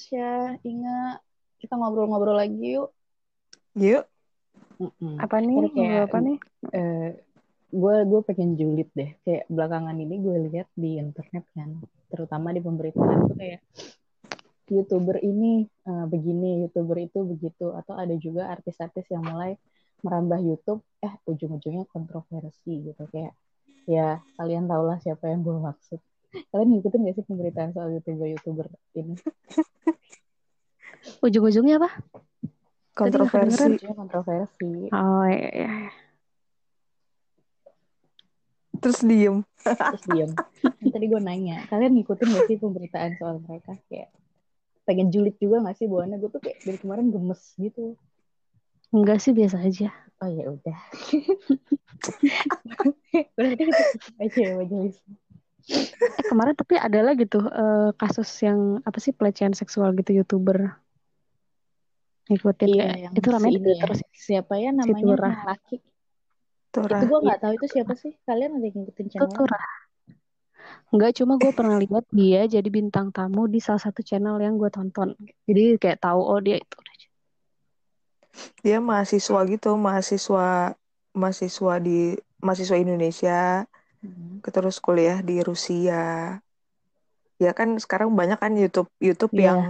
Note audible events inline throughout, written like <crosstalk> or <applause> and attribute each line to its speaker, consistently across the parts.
Speaker 1: Tasya, Inga, kita ngobrol-ngobrol lagi yuk.
Speaker 2: Yuk.
Speaker 1: Mm-mm.
Speaker 3: Apa nih?
Speaker 1: Kayak,
Speaker 3: apa nih?
Speaker 1: eh, gue gue pengen julid deh. Kayak belakangan ini gue lihat di internet kan, terutama di pemberitaan tuh kayak youtuber ini eh, begini, youtuber itu begitu, atau ada juga artis-artis yang mulai merambah YouTube, eh ujung-ujungnya kontroversi gitu kayak ya kalian tahulah siapa yang gue maksud. Kalian ngikutin gak sih pemberitaan soal youtuber-youtuber ini? <laughs> <laughs>
Speaker 3: Ujung-ujungnya apa?
Speaker 2: Kontroversi.
Speaker 1: Ujungnya kontroversi.
Speaker 3: Oh iya, iya.
Speaker 2: Terus diem.
Speaker 1: terus diam. <laughs> Tadi gue nanya, kalian ngikutin gak sih pemberitaan soal mereka? Kayak pengen julid juga gak sih bawaannya? Gue tuh kayak dari kemarin gemes gitu.
Speaker 3: Enggak sih biasa aja.
Speaker 1: Oh ya udah. <laughs> Berarti aja ya majelis.
Speaker 3: Eh, kemarin tapi ada lagi tuh eh, kasus yang apa sih pelecehan seksual gitu youtuber ngikutin
Speaker 1: Iya,
Speaker 3: kayak
Speaker 1: yang
Speaker 3: itu ramai
Speaker 1: si ya.
Speaker 3: Sih.
Speaker 1: Siapa ya
Speaker 3: Si
Speaker 1: namanya
Speaker 3: Turah.
Speaker 1: yang laki?
Speaker 2: Turah.
Speaker 1: Itu gue gak tahu itu siapa sih. Kalian ada yang ngikutin
Speaker 3: Itu
Speaker 1: channel?
Speaker 3: tuh Rah. Enggak cuma gue pernah lihat dia jadi bintang tamu di salah satu channel yang gue tonton. Jadi kayak tahu oh dia itu.
Speaker 2: Dia mahasiswa gitu, mahasiswa mahasiswa di mahasiswa Indonesia,
Speaker 1: Hmm.
Speaker 2: terus kuliah di Rusia. Ya kan sekarang banyak kan YouTube YouTube
Speaker 1: Iya.
Speaker 2: yang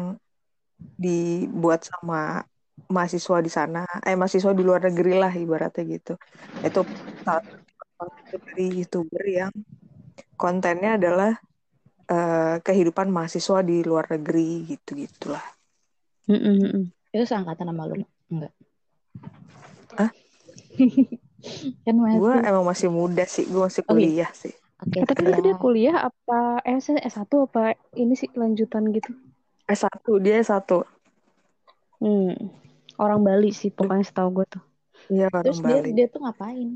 Speaker 2: dibuat sama mahasiswa di sana, eh mahasiswa di luar negeri lah ibaratnya gitu. Itu dari YouTuber yang kontennya adalah eh, kehidupan mahasiswa di luar negeri gitu gitulah.
Speaker 3: Mm-mm-mm.
Speaker 1: Itu seangkatan sama lu? Enggak.
Speaker 2: Hah? <laughs>
Speaker 1: kan masih.
Speaker 2: Gue emang masih muda sih, gue masih
Speaker 1: Oh, iya.
Speaker 2: kuliah sih.
Speaker 1: Oke,
Speaker 3: Eh, tapi itu dia
Speaker 1: siap.
Speaker 3: kuliah apa eh S- S1 apa ini sih lanjutan gitu.
Speaker 2: S1, dia S1.
Speaker 3: Hmm. Orang Bali sih pokoknya setahu gue tuh.
Speaker 2: Iya orang
Speaker 1: Terus dia
Speaker 2: Bali.
Speaker 1: dia tuh ngapain?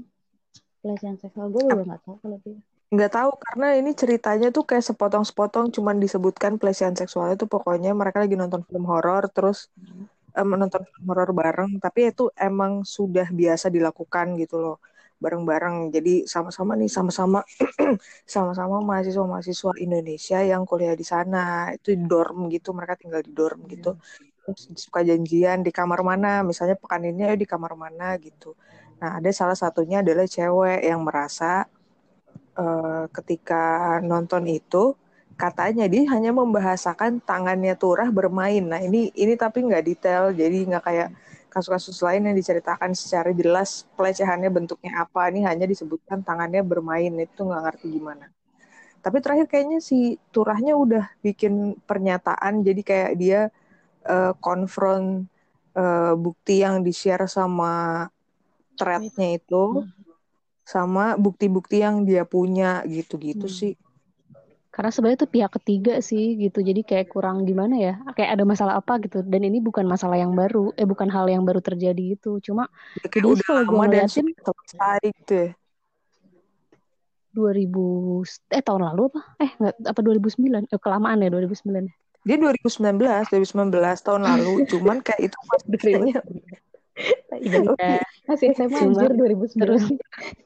Speaker 1: Pelecehan seksual gue juga nggak tahu kalau dia.
Speaker 2: Nggak tahu karena ini ceritanya tuh kayak sepotong-sepotong cuman disebutkan pelecehan seksualnya tuh pokoknya mereka lagi nonton film horor terus em, nonton film horor bareng tapi itu emang sudah biasa dilakukan gitu loh bareng-bareng. Jadi sama-sama nih sama-sama <clears throat> sama-sama mahasiswa-mahasiswa Indonesia yang kuliah di sana. Itu di dorm gitu mereka tinggal di dorm gitu. Terus suka janjian di kamar mana? Misalnya pekan ini ayo di kamar mana? gitu. Nah ada salah satunya adalah cewek yang merasa eh, ketika nonton itu katanya dia hanya membahasakan tangannya Turah bermain. Nah ini ini tapi nggak detail, jadi nggak kayak kasus-kasus lain yang diceritakan secara jelas pelecehannya bentuknya apa. Ini hanya disebutkan tangannya bermain, itu nggak ngerti gimana. Tapi terakhir kayaknya si Turahnya udah bikin pernyataan, jadi kayak dia eh, konfront eh, bukti yang di-share sama threadnya itu sama bukti-bukti yang dia punya gitu-gitu
Speaker 1: Hmm.
Speaker 2: sih.
Speaker 3: Karena sebenarnya itu pihak ketiga sih gitu. Jadi kayak kurang gimana ya? Kayak ada masalah apa gitu. Dan ini bukan masalah yang baru. Eh bukan hal yang baru terjadi gitu. Cuma
Speaker 2: Ya, udah
Speaker 3: kalau gue
Speaker 2: lama dan
Speaker 3: ngeliatin
Speaker 2: selesai gitu ya.
Speaker 3: 2000 eh tahun lalu apa? Eh enggak apa 2009? Eh kelamaan ya 2009.
Speaker 2: Dia 2019, 2019 tahun lalu. <laughs> Cuman kayak itu maksudnya,
Speaker 1: Jadi
Speaker 3: Ya,
Speaker 1: masih SMA anjir 2009.
Speaker 3: terus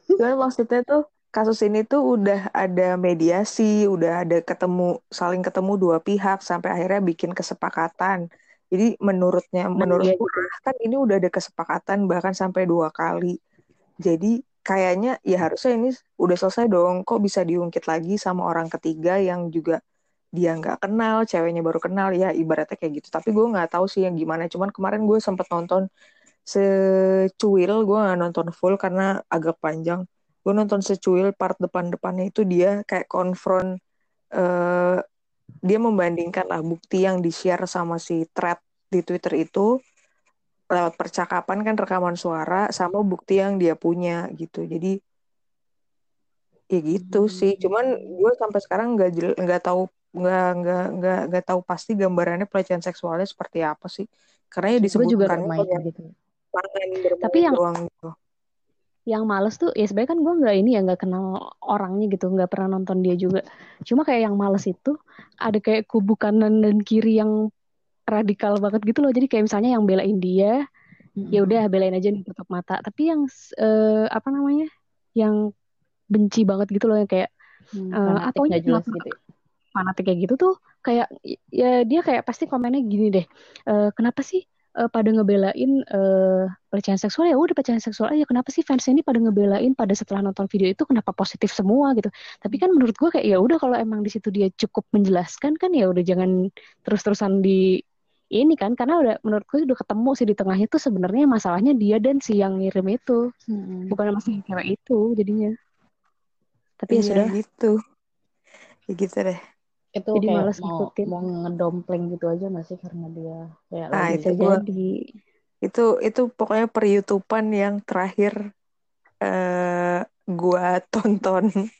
Speaker 2: cuman maksudnya tuh kasus ini tuh udah ada mediasi, udah ada ketemu saling ketemu dua pihak sampai akhirnya bikin kesepakatan. Jadi menurutnya, menurut
Speaker 3: iya
Speaker 2: Turah kan ini udah ada kesepakatan bahkan sampai dua kali. Jadi kayaknya ya harusnya ini udah selesai dong. Kok bisa diungkit lagi sama orang ketiga yang juga dia nggak kenal, ceweknya baru kenal ya ibaratnya kayak gitu. Tapi gue nggak tahu sih yang gimana. Cuman kemarin gue sempet nonton secuil, gue nggak nonton full karena agak panjang. Gue nonton secuil part depan-depannya itu dia kayak konfront eh dia membandingkan lah bukti yang di-share sama si thread di Twitter itu lewat percakapan kan rekaman suara sama bukti yang dia punya gitu. Jadi ya gitu
Speaker 1: Hmm.
Speaker 2: sih. Cuman gue sampai sekarang nggak nggak tahu nggak nggak nggak nggak tahu pasti gambarannya pelecehan seksualnya seperti apa sih. Karena ya
Speaker 1: juga
Speaker 2: disebutkan hanya
Speaker 1: gitu.
Speaker 3: Tapi yang-
Speaker 2: doang gitu.
Speaker 3: Yang males tuh ya sebenarnya kan gue nggak ini ya nggak kenal orangnya gitu nggak pernah nonton dia juga cuma kayak yang males itu ada kayak kubu kanan dan kiri yang radikal banget gitu loh jadi kayak misalnya yang belain dia ya udah belain aja nih tutup mata tapi yang eh, apa namanya yang benci banget gitu loh yang kayak
Speaker 1: Hmm, nggak jelas gitu. ya.
Speaker 3: fanatik kayak gitu tuh kayak ya dia kayak pasti komennya gini deh e, kenapa sih uh, pada ngebelain uh, pelecehan seksual ya udah pelecehan seksual aja. Kenapa sih fans ini pada ngebelain pada setelah nonton video itu kenapa positif semua gitu? Tapi kan menurut gue kayak ya udah kalau emang di situ dia cukup menjelaskan kan ya udah jangan terus-terusan di ini kan. Karena udah menurut gue udah ketemu sih di tengahnya tuh sebenarnya masalahnya dia dan si yang ngirim itu. Hmm. bukan masalah cewek itu jadinya. Tapi ya
Speaker 2: iya,
Speaker 3: sudah.
Speaker 2: gitu. Ya gitu deh
Speaker 1: itu jadi kayak malas mau, ngikutin. mau ngedompleng gitu aja masih karena dia
Speaker 2: kayak nah, itu gua, jadi. Itu itu pokoknya per YouTubean yang terakhir uh, gua <laughs> tonton.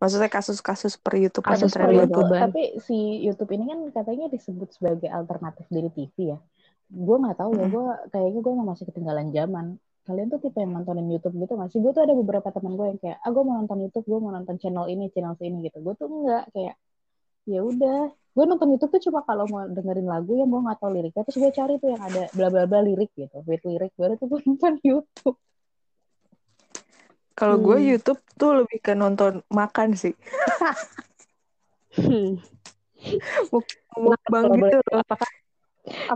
Speaker 2: Maksudnya kasus-kasus per YouTube kasus
Speaker 1: per YouTube tapi si YouTube ini kan katanya disebut sebagai alternatif dari TV ya. Gue nggak tahu ya gue kayaknya gue masih ketinggalan zaman. Kalian tuh tipe yang nontonin YouTube gitu masih gue tuh ada beberapa teman gue yang kayak ah gue mau nonton YouTube gue mau nonton channel ini channel ini gitu. Gue tuh enggak kayak ya udah gue nonton YouTube tuh cuma kalau mau dengerin lagu yang gue nggak tahu liriknya terus gue cari tuh yang ada bla bla bla lirik gitu with lirik baru tuh gue <laughs> nonton YouTube.
Speaker 2: Kalau hmm. gue YouTube tuh lebih ke nonton makan sih.
Speaker 3: Hmm. <laughs>
Speaker 2: mukbang gitu loh.
Speaker 1: apakah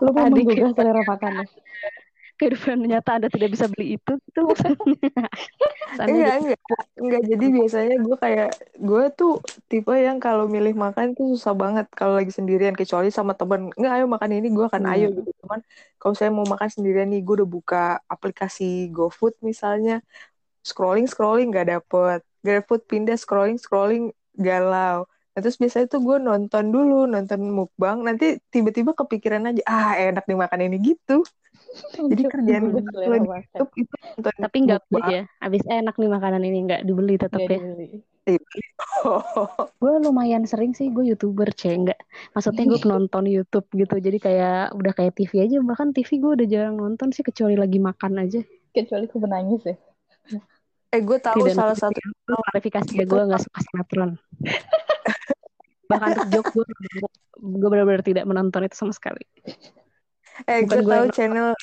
Speaker 1: lu mau menggugah selera makan <laughs>
Speaker 3: kehidupan nyata Anda tidak bisa beli itu. Itu <laughs>
Speaker 2: enggak enggak. Enggak jadi biasanya gue kayak gue tuh tipe yang kalau milih makan tuh susah banget kalau lagi sendirian kecuali sama temen. Enggak ayo makan ini gue akan hmm. ayo gitu. Cuman kalau saya mau makan sendirian nih gue udah buka aplikasi GoFood misalnya. Scrolling scrolling nggak dapet. GoFood pindah scrolling scrolling galau. Nah, terus biasanya tuh gue nonton dulu, nonton mukbang, nanti tiba-tiba kepikiran aja, ah enak nih makan ini gitu. Jadi kerjaan gue
Speaker 3: itu, itu Tapi nggak beli ya, abis enak nih makanan ini nggak dibeli tetap ya. gue lumayan sering sih gue youtuber cek nggak. Maksudnya gue nonton YouTube gitu jadi kayak udah kayak TV aja. Bahkan TV gue udah jarang nonton sih kecuali lagi makan aja.
Speaker 1: Kecuali gue menangis ya.
Speaker 2: Eh gue tahu Tidak salah satu
Speaker 3: klarifikasi ya gue nggak suka sinetron. <laughs> Bahkan untuk joke gue gue benar-benar tidak menonton itu sama sekali
Speaker 2: eh gue tahu channel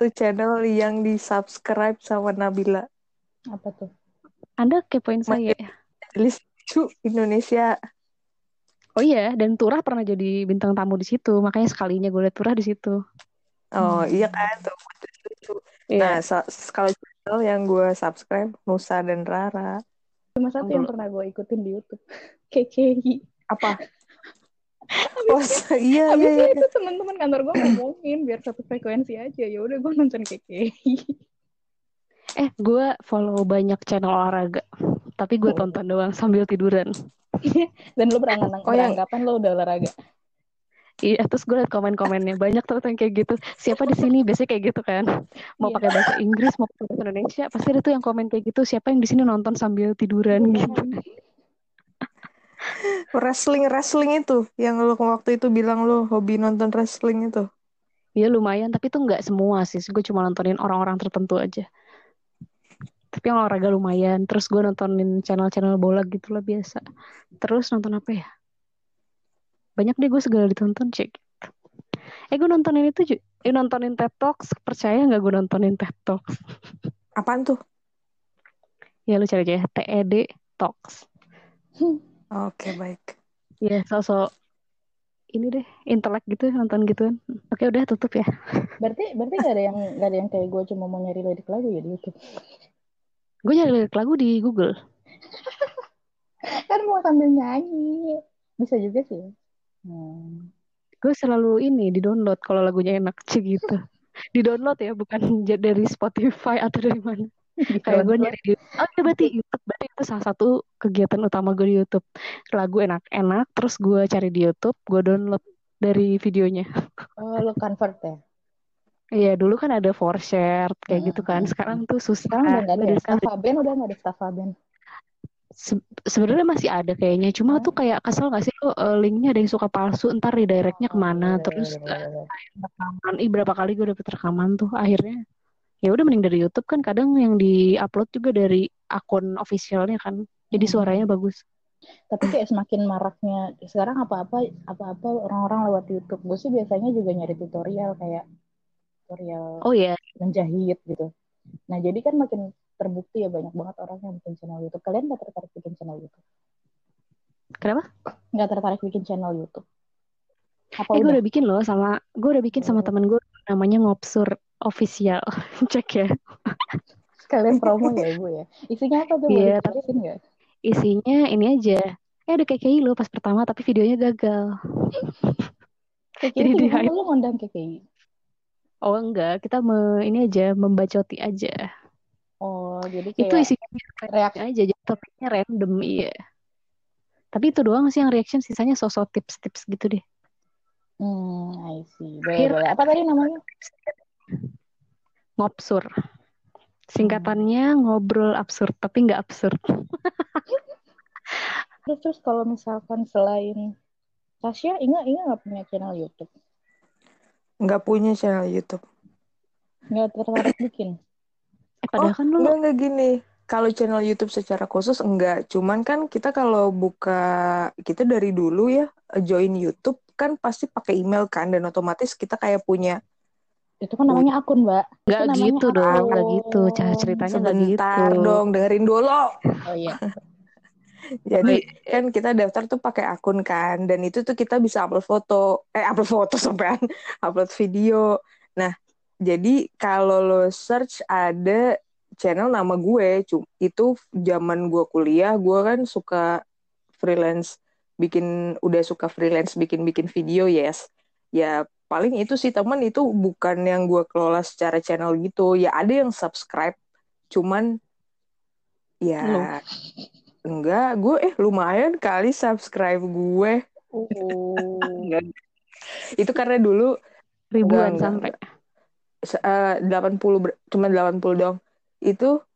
Speaker 2: itu channel yang di subscribe sama Nabila.
Speaker 1: Apa tuh?
Speaker 3: Anda kepoin saya ya?
Speaker 2: List Indonesia.
Speaker 3: Oh iya dan Turah pernah jadi bintang tamu di situ. Makanya sekalinya gue liat Turah di situ.
Speaker 2: Oh hmm. iya kan tuh yeah. nah so, kalau channel yang gue subscribe Nusa dan Rara.
Speaker 1: Cuma satu yang pernah gue ikutin di YouTube. <laughs> KKI
Speaker 2: apa
Speaker 1: oh iya iya, iya. itu teman-teman kantor gue ngomongin biar satu frekuensi aja ya udah gue nonton keke
Speaker 3: eh gue follow banyak channel olahraga tapi gue oh. tonton doang sambil tiduran
Speaker 1: dan lo berangan oh, beranggapan lo udah olahraga
Speaker 3: Iya, terus gue liat komen-komennya banyak tuh yang kayak gitu. Siapa di sini biasanya kayak gitu kan. Mau yeah. pakai bahasa Inggris, mau pakai bahasa Indonesia, pasti ada tuh yang komen kayak gitu. Siapa yang di sini nonton sambil tiduran gitu
Speaker 2: wrestling wrestling itu. Yang lo waktu itu bilang lo hobi nonton wrestling itu.
Speaker 3: Iya lumayan. Tapi tuh nggak semua sih. Gue cuma nontonin orang-orang tertentu aja. Tapi yang olahraga lumayan. Terus gue nontonin channel-channel bola gitu lah biasa. Terus nonton apa ya? Banyak deh gue segala ditonton cek eh gue nontonin itu eh nontonin TED Talks. Percaya nggak gue nontonin TED Talks?
Speaker 2: Apaan tuh?
Speaker 3: Ya lu cari aja TED Talks
Speaker 2: Oke, baik.
Speaker 3: Iya, sosok ini deh intelek gitu nonton gituan. Oke, udah tutup ya.
Speaker 1: Berarti berarti gak ada yang gak ada yang kayak gue cuma mau nyari lirik lagu ya di YouTube.
Speaker 3: Gue nyari lirik lagu di Google. <laughs>
Speaker 1: kan mau sambil nyanyi. Bisa juga sih. Hmm.
Speaker 3: Gue selalu ini di download kalau lagunya enak sih <laughs> gitu. di download ya, bukan <laughs> dari Spotify atau dari mana. Kayak gue nyari di oh ya berarti YouTube berarti itu salah satu kegiatan utama gue di YouTube. Lagu enak-enak terus gue cari di YouTube gue download dari videonya. <laughs>
Speaker 1: Oh lo convert ya?
Speaker 3: Iya dulu kan ada for share kayak hmm. gitu kan. Sekarang tuh susah
Speaker 1: sekarang udah nggak ada Stafaben udah nggak ada Stafaben
Speaker 3: Se sebenarnya masih ada kayaknya. Cuma hmm. tuh kayak kesel gak sih lo uh, linknya ada yang suka palsu ntar redirectnya oh, ke mana? oh, terus uh, rekaman. Ih berapa kali gue dapet rekaman tuh akhirnya ya udah mending dari YouTube kan kadang yang di-upload juga dari akun officialnya kan jadi hmm. suaranya bagus
Speaker 1: tapi kayak semakin maraknya sekarang apa-apa apa-apa orang-orang lewat YouTube gue sih biasanya juga nyari tutorial kayak tutorial
Speaker 3: oh ya yeah.
Speaker 1: menjahit gitu nah jadi kan makin terbukti ya banyak banget orang yang bikin channel YouTube kalian nggak tertarik bikin channel YouTube
Speaker 3: kenapa
Speaker 1: nggak tertarik bikin channel YouTube
Speaker 4: Apa
Speaker 3: Eh gue
Speaker 4: udah?
Speaker 3: udah bikin loh sama gue udah bikin sama
Speaker 4: Oh.
Speaker 3: temen gue namanya ngopsur official. <laughs> Cek ya.
Speaker 4: Sekalian promo ya ibu ya. Isinya apa tuh?
Speaker 3: Iya,
Speaker 4: Boleh jelasin nggak?
Speaker 3: Isinya ini aja. Eh ada KKI lo pas pertama tapi videonya gagal.
Speaker 4: KKI
Speaker 3: Jadi
Speaker 4: itu
Speaker 3: di hype.
Speaker 4: lu ngundang KKI?
Speaker 3: Oh enggak, kita me, ini aja membacoti aja.
Speaker 4: Oh, jadi
Speaker 3: Itu
Speaker 4: kayak
Speaker 3: isinya
Speaker 4: reaksi.
Speaker 3: aja, jadi topiknya random iya. Tapi itu doang sih yang reaction, sisanya sosok tips-tips gitu deh.
Speaker 4: Hmm, I see. Boleh, boleh. Apa tadi namanya?
Speaker 3: Ngopsur.
Speaker 4: Hmm.
Speaker 3: Singkatannya ngobrol absurd, tapi nggak absurd. <laughs>
Speaker 4: Terus, terus kalau misalkan selain Tasya, Inga, Inga nggak punya channel YouTube?
Speaker 2: Nggak punya channel YouTube.
Speaker 4: Nggak tertarik bikin?
Speaker 3: Eh padahal
Speaker 2: Oh,
Speaker 3: kan lu
Speaker 2: enggak enggak gini. Kalau channel YouTube secara khusus enggak. Cuman kan kita kalau buka kita dari dulu ya join YouTube kan pasti pakai email kan dan otomatis kita kayak punya
Speaker 4: Itu kan namanya akun, Mbak.
Speaker 3: nggak gitu dong, nggak
Speaker 4: akun.
Speaker 3: gitu. Cara ceritanya nggak gitu.
Speaker 2: dong dengerin dulu.
Speaker 4: Oh iya. <laughs>
Speaker 2: Jadi kan kita daftar tuh pakai akun kan dan itu tuh kita bisa upload foto, eh upload foto <laughs> sampean, upload video. Nah, jadi kalau lo search ada channel nama gue, itu zaman gue kuliah, gue kan suka freelance bikin udah suka freelance bikin-bikin video, yes. Ya paling itu sih teman itu bukan yang gue kelola secara channel gitu. Ya ada yang subscribe, cuman ya
Speaker 4: Lu.
Speaker 2: enggak, gue eh lumayan kali subscribe gue.
Speaker 4: Oh. <laughs>
Speaker 2: Itu karena dulu
Speaker 3: Ribuan
Speaker 2: enggak,
Speaker 3: sampai.
Speaker 2: eh, 80 ber- cuma 80 dong. Itu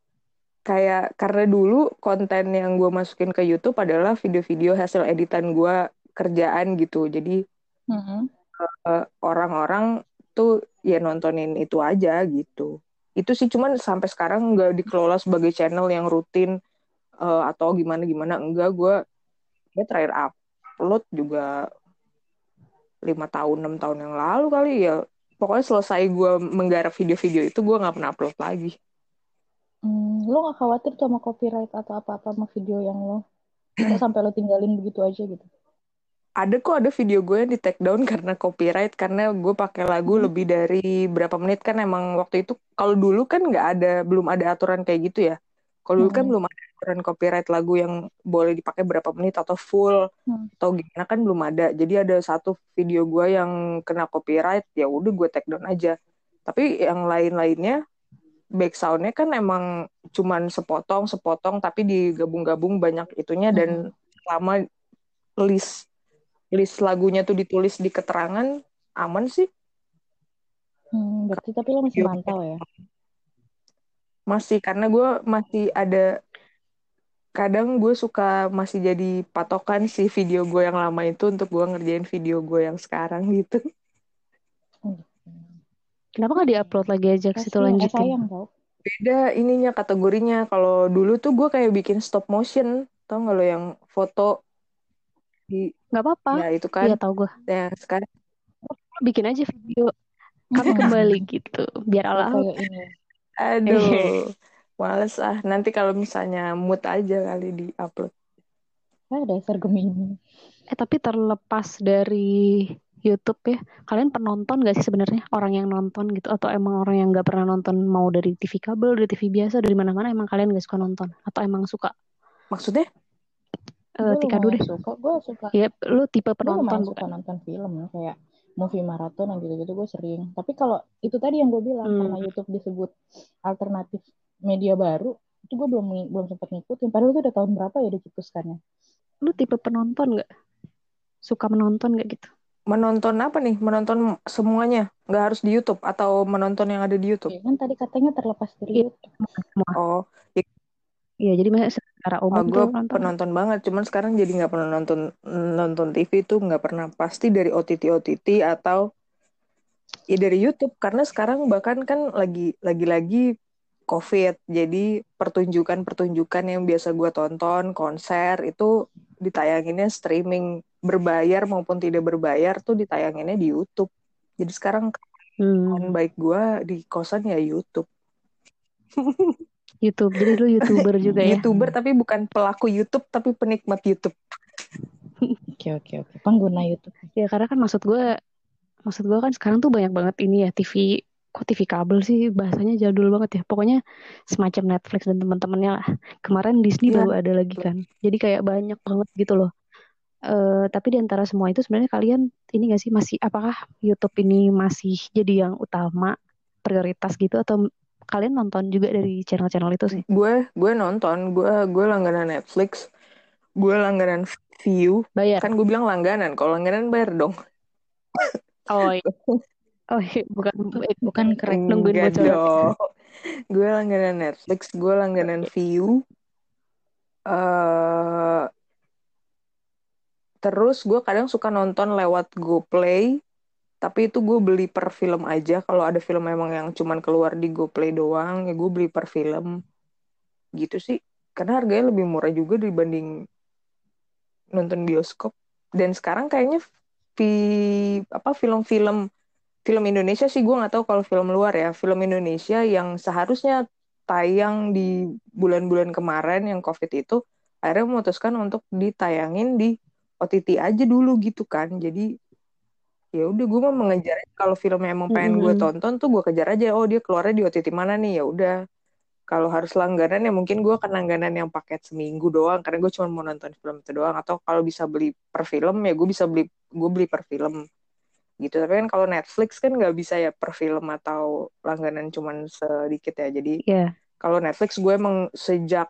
Speaker 2: kayak karena dulu konten yang gue masukin ke YouTube adalah video-video hasil editan gue kerjaan gitu. Jadi
Speaker 4: Mm-mm.
Speaker 2: Orang-orang tuh ya nontonin itu aja gitu. Itu sih cuman sampai sekarang nggak dikelola sebagai channel yang rutin eh, atau gimana-gimana. Enggak, gue ya terakhir upload juga lima tahun enam tahun yang lalu kali ya. Pokoknya selesai gue menggarap video-video itu gue nggak pernah upload lagi.
Speaker 4: Hmm, lo gak khawatir tuh sama copyright atau apa-apa sama video yang lo sampai lo tinggalin begitu aja gitu?
Speaker 2: Ada kok ada video gue yang di take down <laughs> karena copyright karena gue pakai lagu
Speaker 4: Hmm.
Speaker 2: lebih dari berapa menit kan emang waktu itu kalau dulu kan nggak ada belum ada aturan kayak gitu ya. Kalau dulu kan
Speaker 4: Hmm.
Speaker 2: belum ada aturan copyright lagu yang boleh dipakai berapa menit atau full
Speaker 4: Hmm.
Speaker 2: atau gimana kan belum ada. Jadi ada satu video gue yang kena copyright ya udah gue take down aja. Tapi yang lain-lainnya back soundnya kan emang cuman sepotong sepotong tapi digabung-gabung banyak itunya dan selama list list lagunya tuh ditulis di keterangan aman sih
Speaker 4: Hmm, berarti tapi lo masih mantau ya?
Speaker 2: masih karena gue masih ada kadang gue suka masih jadi patokan sih video gue yang lama itu untuk gue ngerjain video gue yang sekarang gitu
Speaker 3: Kenapa nggak diupload lagi aja ke situ lanjutin?
Speaker 4: sayang tau.
Speaker 2: beda ininya kategorinya kalau dulu tuh gue kayak bikin stop motion tau gak lo yang foto di
Speaker 3: Nggak apa-apa.
Speaker 2: ya itu kan
Speaker 3: Iya tahu gue.
Speaker 2: yang sekarang
Speaker 3: Bikin aja video <laughs> kami kembali gitu, biar
Speaker 4: Kayak ini.
Speaker 2: aduh males ah nanti kalau misalnya mood aja kali di upload
Speaker 4: Ah, dasar Gemini.
Speaker 3: Eh tapi terlepas dari YouTube ya, kalian penonton gak sih sebenarnya orang yang nonton gitu atau emang orang yang nggak pernah nonton mau dari TV kabel, dari TV biasa, dari mana-mana emang kalian gak suka nonton atau emang suka?
Speaker 2: maksudnya
Speaker 3: Eh
Speaker 4: Gue
Speaker 3: Tika dulu deh.
Speaker 4: suka. Gue suka.
Speaker 3: Ya, lu tipe
Speaker 4: Gue
Speaker 3: penonton bukan?
Speaker 4: suka nonton film ya. Kayak movie maraton yang gitu-gitu gue sering. Tapi kalau itu tadi yang gue bilang
Speaker 3: Hmm.
Speaker 4: karena YouTube disebut alternatif media baru, itu gue belum belum sempat ngikutin. Padahal itu udah tahun berapa ya dicetuskannya.
Speaker 3: Lu tipe penonton gak? Suka menonton gak gitu?
Speaker 2: menonton apa nih menonton semuanya nggak harus di YouTube atau menonton yang ada di YouTube
Speaker 4: Ya kan tadi katanya terlepas dari
Speaker 3: Iya.
Speaker 4: YouTube.
Speaker 3: Semua.
Speaker 2: oh
Speaker 3: Iya, jadi maksudnya secara
Speaker 2: Oh,
Speaker 3: umum
Speaker 2: gue
Speaker 3: tuh nonton.
Speaker 2: penonton banget, cuman sekarang jadi nggak pernah nonton nonton TV tuh nggak pernah pasti dari OTT OTT atau ya dari YouTube karena sekarang bahkan kan lagi lagi-lagi COVID, jadi pertunjukan-pertunjukan yang biasa gue tonton konser itu ditayanginnya streaming berbayar maupun tidak berbayar tuh ditayanginnya di YouTube. Jadi sekarang
Speaker 3: Hmm,
Speaker 2: baik gue di kosan ya YouTube. <laughs>
Speaker 3: YouTube. Jadi lu YouTuber juga ya?
Speaker 2: YouTuber tapi bukan pelaku YouTube tapi penikmat YouTube.
Speaker 4: oke oke oke. Pengguna YouTube.
Speaker 3: Ya karena kan maksud gue, maksud gue kan sekarang tuh banyak banget ini ya TV, kok TV kabel sih bahasanya jadul banget ya. Pokoknya semacam Netflix dan teman-temannya lah. Kemarin Disney
Speaker 2: Iya.
Speaker 3: baru ada lagi kan. Jadi kayak banyak banget gitu loh. Eh tapi di antara semua itu sebenarnya kalian ini gak sih masih apakah YouTube ini masih jadi yang utama prioritas gitu atau kalian nonton juga dari channel-channel itu sih?
Speaker 2: Gue gue nonton, gue gue langganan Netflix, gue langganan View.
Speaker 3: Bayar.
Speaker 2: Kan gue bilang langganan, kalau langganan bayar dong.
Speaker 3: Oh iya. <laughs> Oh iya, bukan
Speaker 4: Bukan crack.
Speaker 3: nungguin
Speaker 2: dong. Gue langganan Netflix, gue langganan View. eh terus gue kadang suka nonton lewat GoPlay, tapi itu gue beli per film aja. Kalau ada film memang yang cuman keluar di GoPlay doang, ya gue beli per film. Gitu sih. Karena harganya lebih murah juga dibanding nonton bioskop. Dan sekarang kayaknya vi, apa film-film film Indonesia sih gue nggak tahu kalau film luar ya. Film Indonesia yang seharusnya tayang di bulan-bulan kemarin yang COVID itu akhirnya memutuskan untuk ditayangin di OTT aja dulu gitu kan. Jadi ya udah gue mau mengejar kalau filmnya emang pengen gue
Speaker 3: Mm-mm.
Speaker 2: tonton tuh gue kejar aja. Oh dia keluarnya di OTT mana nih? Ya udah. Kalau harus langganan ya mungkin gue akan langganan yang paket seminggu doang. Karena gue cuma mau nonton film itu doang. Atau kalau bisa beli per film ya gue bisa beli gue beli per film. Gitu. Tapi kan kalau Netflix kan nggak bisa ya per film atau langganan cuman sedikit ya. Jadi
Speaker 3: Iya.
Speaker 2: kalau Netflix gue emang sejak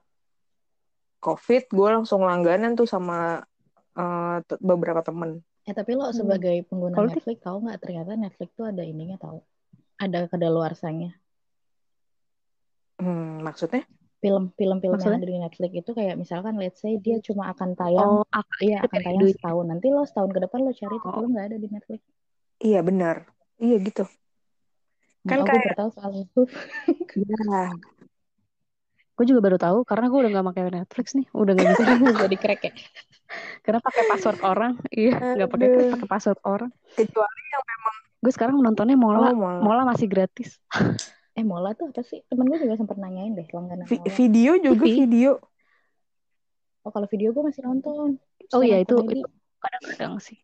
Speaker 2: COVID gue langsung langganan tuh sama te- beberapa temen
Speaker 4: Eh tapi lo
Speaker 3: Hmm.
Speaker 4: sebagai pengguna
Speaker 3: Tik-
Speaker 4: Netflix tahu nggak ternyata Netflix tuh ada ininya tahu. Ada kadaluarsanya.
Speaker 2: hmm, maksudnya
Speaker 4: Film-film film yang ada di Netflix itu kayak misalkan let's say dia cuma akan tayang
Speaker 3: Oh, ak
Speaker 4: iya akan
Speaker 3: kayak
Speaker 4: tayang
Speaker 3: duit.
Speaker 4: setahun. Nanti lo setahun ke depan lo cari tuh
Speaker 3: Oh.
Speaker 4: film nggak ada di Netflix.
Speaker 2: iya benar iya gitu Kan
Speaker 4: oh, gue
Speaker 2: kayak-
Speaker 4: tahu soal itu. <laughs>
Speaker 2: Iya.
Speaker 3: Gue juga baru tahu karena gue udah gak pakai Netflix nih, udah gak bisa <laughs> <laughs>
Speaker 4: Jadi crack ya.
Speaker 3: Karena pakai password orang. Iya, nggak pakai
Speaker 2: Aduh.
Speaker 3: pakai password orang.
Speaker 2: kecuali
Speaker 3: Gue sekarang nontonnya Mola.
Speaker 2: oh malah
Speaker 3: Mola masih gratis. <laughs>
Speaker 4: Eh Mola tuh apa sih? Temen gue juga sempat nanyain deh langganan
Speaker 2: Vi-
Speaker 4: Mola.
Speaker 2: video juga
Speaker 3: TV.
Speaker 2: video
Speaker 4: Oh kalau video gue masih nonton.
Speaker 3: Oh iya itu kadang-kadang sih.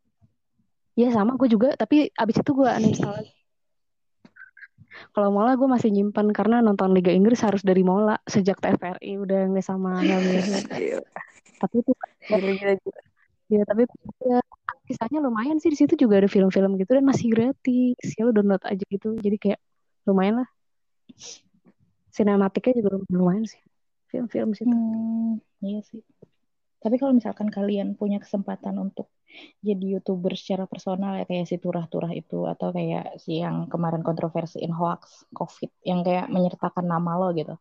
Speaker 3: Iya sama gue juga, tapi abis itu gue uninstall lagi. Kalau Mola gue masih nyimpan karena nonton Liga Inggris harus dari Mola sejak TVRI udah nggak sama Helmi. <laughs> Tapi itu <laughs>
Speaker 2: gila, gila, gila.
Speaker 3: ya tapi ya, kisahnya lumayan sih di situ juga ada film-film gitu dan masih gratis ya lu download aja gitu jadi kayak lumayan lah sinematiknya juga lumayan sih film-film situ
Speaker 4: Hmm, iya sih. Tapi kalau misalkan kalian punya kesempatan untuk jadi youtuber secara personal ya kayak si turah-turah itu atau kayak si yang kemarin kontroversiin hoax COVID yang kayak menyertakan nama lo gitu.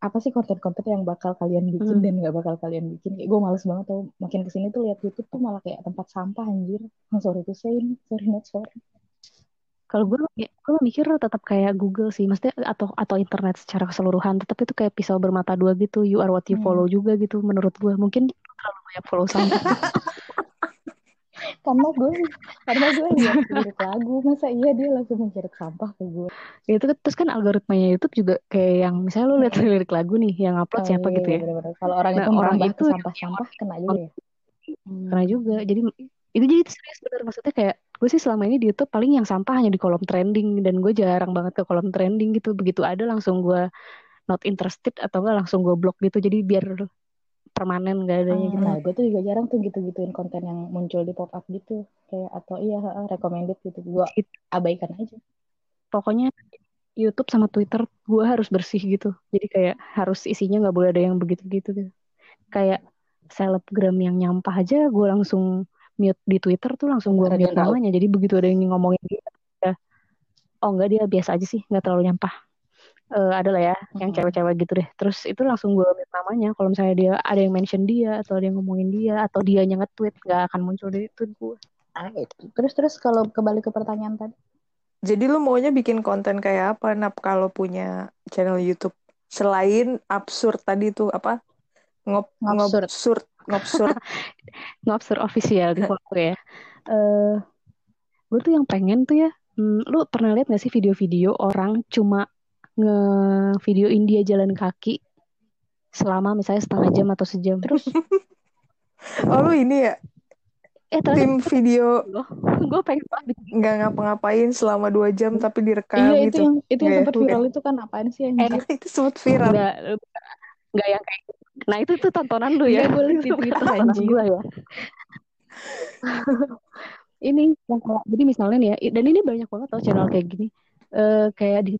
Speaker 4: Apa sih konten-konten yang bakal kalian bikin
Speaker 3: Hmm.
Speaker 4: dan nggak bakal kalian bikin? Kayak gue males banget tau. Makin ke sini tuh lihat YouTube tuh malah kayak tempat sampah anjir. I'm sorry to say, sorry not sorry.
Speaker 3: kalau gue gue mikir tetap kayak Google sih maksudnya atau atau internet secara keseluruhan tetap itu kayak pisau bermata dua gitu you are what you
Speaker 4: Hmm.
Speaker 3: follow juga gitu menurut gue mungkin terlalu banyak follow sampah <laughs>
Speaker 4: Karena gue, karena gue lirik lagu, masa iya dia langsung menjerit sampah ke gue.
Speaker 3: itu kan- terus kan algoritmanya YouTube juga kayak yang misalnya lu lihat lirik lagu nih yang upload siapa
Speaker 4: iya,
Speaker 3: gitu
Speaker 4: iya,
Speaker 3: ya.
Speaker 4: Kalau orang
Speaker 3: Nah,
Speaker 4: itu
Speaker 3: orang itu
Speaker 4: sampah-sampah kena juga ya. Hmm.
Speaker 3: karena juga jadi itu jadi serius bener maksudnya kayak gue sih selama ini di YouTube paling yang sampah hanya di kolom trending dan gue jarang banget ke kolom trending gitu begitu ada langsung gue not interested atau enggak langsung gue blok gitu jadi biar permanen gak adanya gitu.
Speaker 4: Nah, gue tuh juga jarang tuh gitu-gituin konten yang muncul di pop up gitu. Kayak atau iya recommended gitu. Gue
Speaker 3: It-
Speaker 4: abaikan aja.
Speaker 3: pokoknya YouTube sama Twitter gue harus bersih gitu. Jadi kayak harus isinya nggak boleh ada yang begitu gitu. Gitu kayak selebgram yang nyampah aja gue langsung mute di Twitter tuh langsung gue mute namanya. Jadi begitu ada yang ngomongin dia ya, oh enggak dia biasa aja sih nggak terlalu nyampah Eh ada lah ya yang cewek-cewek gitu deh terus itu langsung gue mute namanya kalau misalnya dia ada yang mention dia atau ada yang ngomongin dia atau dia yang nge-tweet nggak akan muncul di tweet gue
Speaker 4: Ah, itu. Terus terus kalau kembali ke pertanyaan tadi.
Speaker 2: Jadi lu maunya bikin konten kayak apa, Nap, kalau punya channel YouTube? Selain absurd tadi tuh, apa? Ngop,
Speaker 4: Ngabsurd.
Speaker 2: ngobsurd, ngobsurd. <laughs>
Speaker 3: Ngobser official di gue ya. Eh, gue tuh yang pengen tuh ya. hmm, lu pernah lihat gak sih video-video orang cuma nge-videoin dia jalan kaki selama misalnya setengah jam atau sejam.
Speaker 4: Terus
Speaker 2: Oh, lu ini ya?
Speaker 3: Eh
Speaker 2: tim video
Speaker 3: gue pengen banget
Speaker 2: nggak ngapa-ngapain selama dua jam tapi direkam
Speaker 4: iya itu
Speaker 2: gitu.
Speaker 4: yang itu yang
Speaker 2: Nggak ya?
Speaker 4: sempat viral itu kan apaan sih yang
Speaker 3: Eh,
Speaker 2: itu sempat viral.
Speaker 3: Enggak, enggak yang kayak gitu. Nah itu tuh tontonan lu ya.
Speaker 4: Iya, gue Twitter,
Speaker 3: tontonan
Speaker 4: anjir.
Speaker 3: gua ya. ini yang jadi misalnya nih ya, dan ini banyak banget tau channel kayak gini. Eh kayak di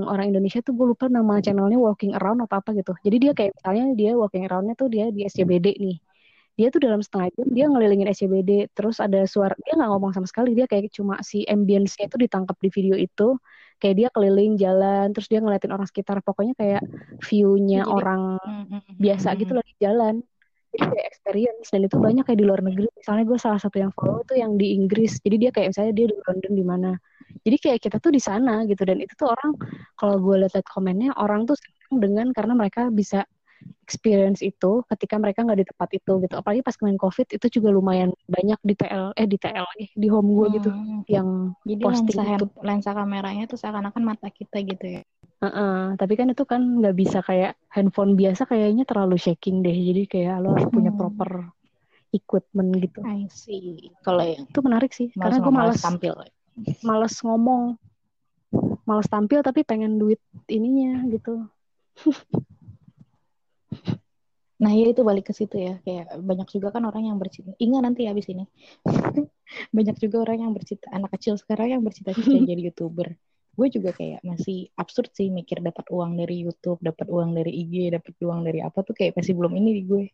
Speaker 3: orang Indonesia tuh gue lupa nama channelnya Walking Around apa apa gitu. Jadi dia kayak misalnya dia walking aroundnya tuh dia di SCBD nih. Dia tuh dalam setengah jam dia ngelilingin SCBD, terus ada suara dia nggak ngomong sama sekali, dia kayak cuma si ambience-nya itu ditangkap di video itu. Kayak dia keliling jalan, terus dia ngeliatin orang sekitar. Pokoknya kayak view-nya
Speaker 4: Jadi-
Speaker 3: orang
Speaker 4: Mm, mm, mm,
Speaker 3: biasa
Speaker 4: mm,
Speaker 3: gitu loh di jalan jadi kayak experience dan itu banyak kayak di luar negeri. Misalnya gue salah satu yang follow itu yang di Inggris. Jadi dia kayak misalnya dia di London di mana. Jadi kayak kita tuh di sana gitu. Dan itu tuh orang kalau gue lihat komennya orang tuh senang dengan karena mereka bisa experience itu ketika mereka nggak di tempat itu gitu apalagi pas kemarin covid itu juga lumayan banyak di TL eh di TL lagi di home gue gitu
Speaker 4: Hmm.
Speaker 3: yang
Speaker 4: Jadi
Speaker 3: posting
Speaker 4: lensa
Speaker 3: itu.
Speaker 4: lensa kameranya tuh seakan-akan mata kita gitu ya.
Speaker 3: Heeh, tapi kan itu kan nggak bisa kayak handphone biasa kayaknya terlalu shaking deh jadi kayak lo harus punya
Speaker 4: Hmm.
Speaker 3: proper equipment gitu
Speaker 4: I see. Kalau yang
Speaker 3: itu menarik sih
Speaker 4: malas
Speaker 3: karena gue males
Speaker 4: malas tampil.
Speaker 3: males ngomong males tampil tapi pengen duit ininya gitu <laughs>
Speaker 4: Nah, ya itu balik ke situ ya. Kayak banyak juga kan orang yang bercita. Ingat nanti habis ini. <laughs> banyak juga orang yang bercita anak kecil sekarang yang bercita-cita <laughs> jadi YouTuber. Gue juga kayak masih absurd sih mikir dapat uang dari YouTube, dapat uang dari IG, dapat uang dari apa tuh kayak masih belum ini di gue.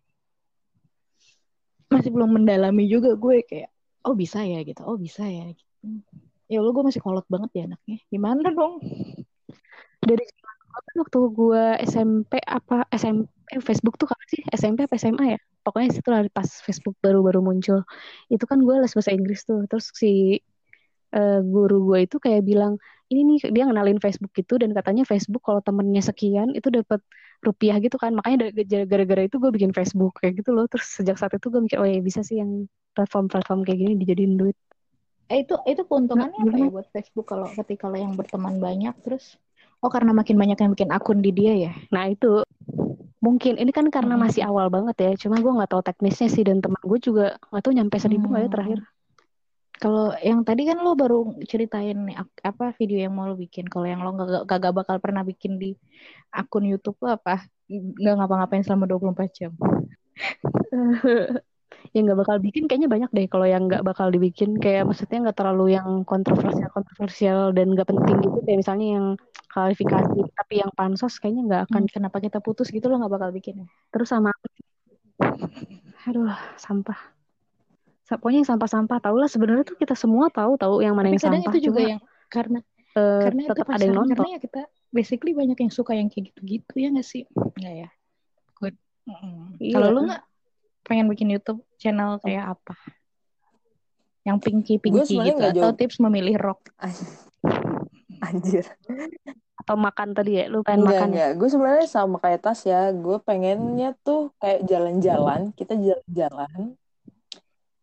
Speaker 4: Masih belum mendalami juga gue kayak oh bisa ya gitu. Oh bisa ya gitu. Ya Allah gue masih kolot banget ya anaknya. Gimana dong?
Speaker 3: dari waktu gue SMP apa SMP eh, Facebook tuh kapan sih? SMP apa SMA ya? Pokoknya situ lah pas Facebook baru-baru muncul. Itu kan gue les bahasa Inggris tuh. Terus si eh, guru gue itu kayak bilang ini nih dia ngenalin Facebook gitu dan katanya Facebook kalau temennya sekian itu dapat rupiah gitu kan. Makanya gara-gara itu gue bikin Facebook kayak gitu loh. Terus sejak saat itu gue mikir oh ya bisa sih yang platform-platform kayak gini dijadiin duit.
Speaker 4: Eh, itu itu keuntungannya apa ya buat Facebook kalau ketika lo yang berteman banyak terus? Oh karena makin banyak yang bikin akun di dia ya?
Speaker 3: Nah itu mungkin ini kan karena
Speaker 4: Hmm.
Speaker 3: masih awal banget ya. Cuma gue nggak tahu teknisnya sih dan teman gue juga nggak tahu nyampe seribu nggak ya
Speaker 4: Hmm.
Speaker 3: terakhir.
Speaker 4: kalau yang tadi kan lo baru ceritain apa video yang mau lo bikin kalau yang lo gak, gak bakal pernah bikin di akun YouTube lo apa nggak ngapa-ngapain selama 24 jam <laughs>
Speaker 3: yang nggak bakal bikin kayaknya banyak deh kalau yang nggak bakal dibikin. Kayak maksudnya nggak terlalu yang kontroversial kontroversial dan nggak penting gitu. Kayak misalnya yang klarifikasi tapi yang pansos kayaknya nggak akan
Speaker 4: kan kenapa kita putus gitu lo nggak bakal bikin. Ya
Speaker 3: terus sama aduh sampah. Sa- pokoknya yang sampah-sampah tau lah sebenarnya tuh kita semua tahu tahu yang mana
Speaker 4: tapi
Speaker 3: yang
Speaker 4: kadang
Speaker 3: sampah.
Speaker 4: itu juga
Speaker 3: cuma,
Speaker 4: yang karena
Speaker 3: eh,
Speaker 4: karena itu
Speaker 3: tetap ada yang nonton.
Speaker 4: karena ya kita basically banyak yang suka yang kayak gitu-gitu ya nggak sih? Nggak ya? Good. Mm-mm.
Speaker 3: Iya.
Speaker 4: kalau lu nggak pengen bikin YouTube channel kayak apa yang pinky pinky
Speaker 2: sebenarnya
Speaker 4: gitu atau
Speaker 2: jauh.
Speaker 4: tips memilih rock
Speaker 2: Anjir.
Speaker 3: atau makan tadi ya lu pengen
Speaker 2: Enggak,
Speaker 3: makan ya
Speaker 2: enggak. Gue sebenarnya sama kayak Tas ya. Gue pengennya tuh kayak jalan-jalan. Kita jalan-jalan.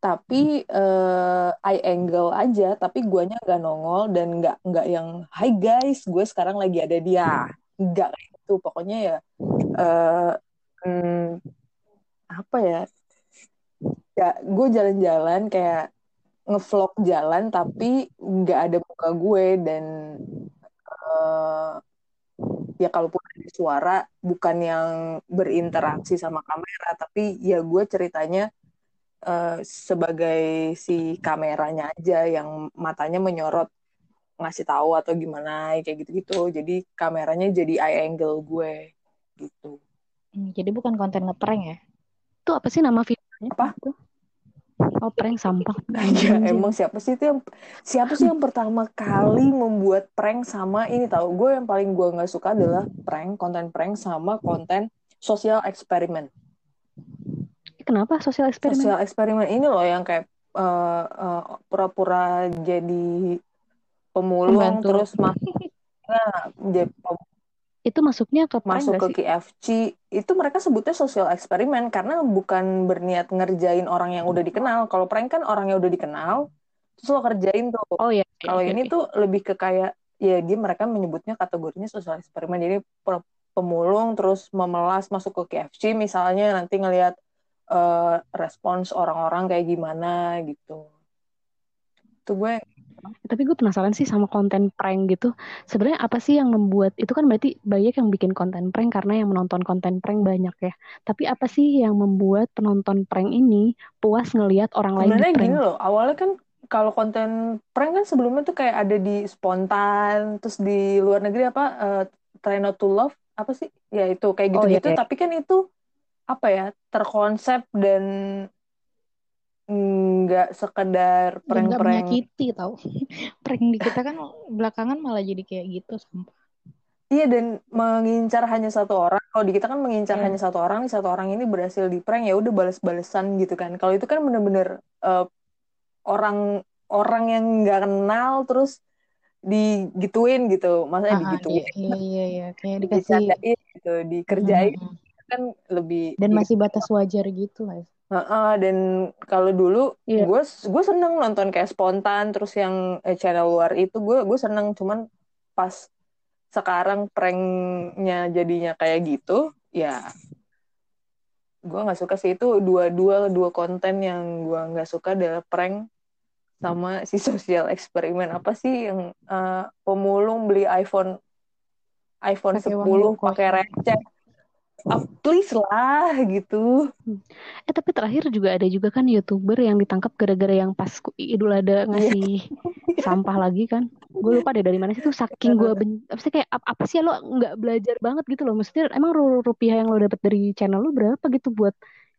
Speaker 2: Tapi eh eye angle aja. Tapi guanya nggak nongol dan nggak nggak yang Hai guys, gue sekarang lagi ada dia. Nggak kayak gitu. Pokoknya ya eh hmm, apa ya? Ya, gue jalan-jalan kayak ngevlog jalan tapi nggak ada muka gue dan eh, ya kalaupun ada suara bukan yang berinteraksi sama kamera. Tapi ya gue ceritanya eh, sebagai si kameranya aja yang matanya menyorot ngasih tahu atau gimana kayak gitu-gitu. Jadi kameranya jadi eye angle gue gitu.
Speaker 4: Hmm, jadi bukan konten ngeprank ya
Speaker 3: itu apa sih nama videonya
Speaker 2: Apa?
Speaker 3: Oh prank sampah. <laughs>
Speaker 2: Ya, emang siapa sih itu yang siapa sih yang pertama kali membuat prank sama ini tahu? Gue yang paling gue nggak suka adalah prank konten prank sama konten sosial eksperimen.
Speaker 3: Kenapa sosial eksperimen?
Speaker 2: Sosial eksperimen ini loh yang kayak eh, eh, pura-pura jadi pemulung
Speaker 4: Pembantu.
Speaker 2: terus masuk <laughs> nah, jadi
Speaker 3: itu masuknya ke
Speaker 2: masuk ke
Speaker 3: sih?
Speaker 2: KFC itu mereka sebutnya sosial eksperimen karena bukan berniat ngerjain orang yang udah dikenal. Kalau prank kan orang yang udah dikenal terus lo kerjain tuh.
Speaker 3: Oh ya
Speaker 2: Kalau ini tuh lebih ke kayak ya dia mereka menyebutnya kategorinya sosial eksperimen. Jadi pe- pemulung terus memelas masuk ke KFC misalnya nanti ngelihat eh, respons orang-orang kayak gimana gitu. Tuh gue
Speaker 3: Tapi gue penasaran sih sama konten prank gitu. Sebenarnya apa sih yang membuat itu kan berarti banyak yang bikin konten prank karena yang menonton konten prank banyak ya. Tapi apa sih yang membuat penonton prank ini puas ngelihat orang lain
Speaker 2: sebenarnya
Speaker 3: di prank?
Speaker 2: gini loh, awalnya kan kalau konten prank kan sebelumnya tuh kayak ada di spontan, terus di luar negeri apa eh, Try Not to Love apa sih? Ya itu kayak
Speaker 3: Oh, iya,
Speaker 2: gitu-gitu.
Speaker 3: iya.
Speaker 2: Tapi kan itu apa ya terkonsep dan nggak sekedar
Speaker 4: nggak
Speaker 2: prank-prank
Speaker 4: menyakiti tau. <laughs> Prank di kita kan belakangan malah jadi kayak gitu sampah.
Speaker 2: Iya dan mengincar hanya satu orang. Kalau di kita kan mengincar
Speaker 4: Iya.
Speaker 2: hanya satu orang, nih satu orang ini berhasil di prank ya udah balas-balesan gitu kan. Kalau itu kan bener-bener eh, orang orang yang nggak kenal terus digituin gitu, maksudnya
Speaker 4: Ah,
Speaker 2: digituin,
Speaker 4: iya, iya, iya, iya. Kayak dikasih
Speaker 2: gitu, dikerjain
Speaker 4: Mm, mm, mm.
Speaker 2: kan lebih
Speaker 4: dan masih batas wajar gitu guys.
Speaker 2: Heeh, dan kalau dulu
Speaker 3: Iya.
Speaker 2: gue gue seneng nonton kayak spontan terus yang eh, channel luar itu gue gue seneng. Cuman pas sekarang pranknya jadinya kayak gitu ya gue nggak suka sih. Itu dua dua dua konten yang gue nggak suka adalah prank sama <laughs> si sosial eksperimen apa sih yang eh, pemulung beli iPhone iPhone
Speaker 4: Pakai
Speaker 2: 10
Speaker 4: uang
Speaker 2: pakai receh Ah, please lah gitu
Speaker 3: Eh tapi terakhir juga ada juga kan youtuber yang ditangkap gara-gara yang pas Idul Adha ngasih <laughs> sampah lagi kan. Gue lupa deh dari mana sih tuh saking gue ben apa sih kayak ap- apa sih ya lo nggak belajar banget gitu loh. Maksudnya emang ru- rupiah yang lo dapet dari channel lo berapa gitu buat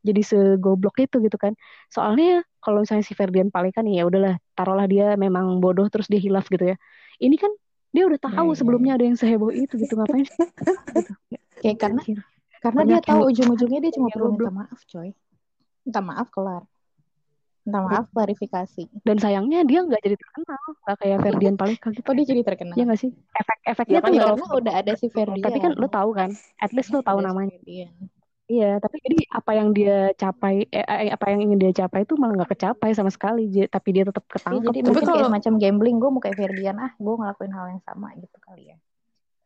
Speaker 3: jadi segoblok itu gitu kan. Soalnya kalau misalnya si Ferdian Paleka nih ya udahlah taruhlah dia memang bodoh terus dia hilaf gitu ya. Ini kan dia udah tahu
Speaker 2: Iya, iya,
Speaker 3: sebelumnya ada yang seheboh itu gitu ngapain sih? <laughs> Gitu.
Speaker 4: Kayak karena Karena dia tahu
Speaker 3: yang-
Speaker 4: ujung-ujungnya dia cuma perlu minta maaf coy. Minta maaf kelar. Minta maaf klarifikasi.
Speaker 3: Dan sayangnya dia nggak jadi terkenal, nggak kayak Ferdian Paleka gitu.
Speaker 4: Oh dia jadi terkenal.
Speaker 3: Iya nggak sih? Efek-efeknya
Speaker 2: Ya
Speaker 3: tuh
Speaker 2: kan
Speaker 4: Karena udah ada si Ferdian.
Speaker 3: tapi kan lo tahu kan, at least lo tahu namanya.
Speaker 4: Ferdian.
Speaker 3: Iya, tapi jadi apa yang dia capai, eh, eh, apa yang ingin dia capai itu malah nggak kecapai sama sekali. Tapi dia tetap
Speaker 4: Iya,
Speaker 3: ketangkep.
Speaker 4: jadi
Speaker 2: Tapi
Speaker 4: mungkin kayak
Speaker 2: kalau-
Speaker 4: semacam gambling gue mau kayak Ferdian ah gue ngelakuin hal yang sama gitu kali ya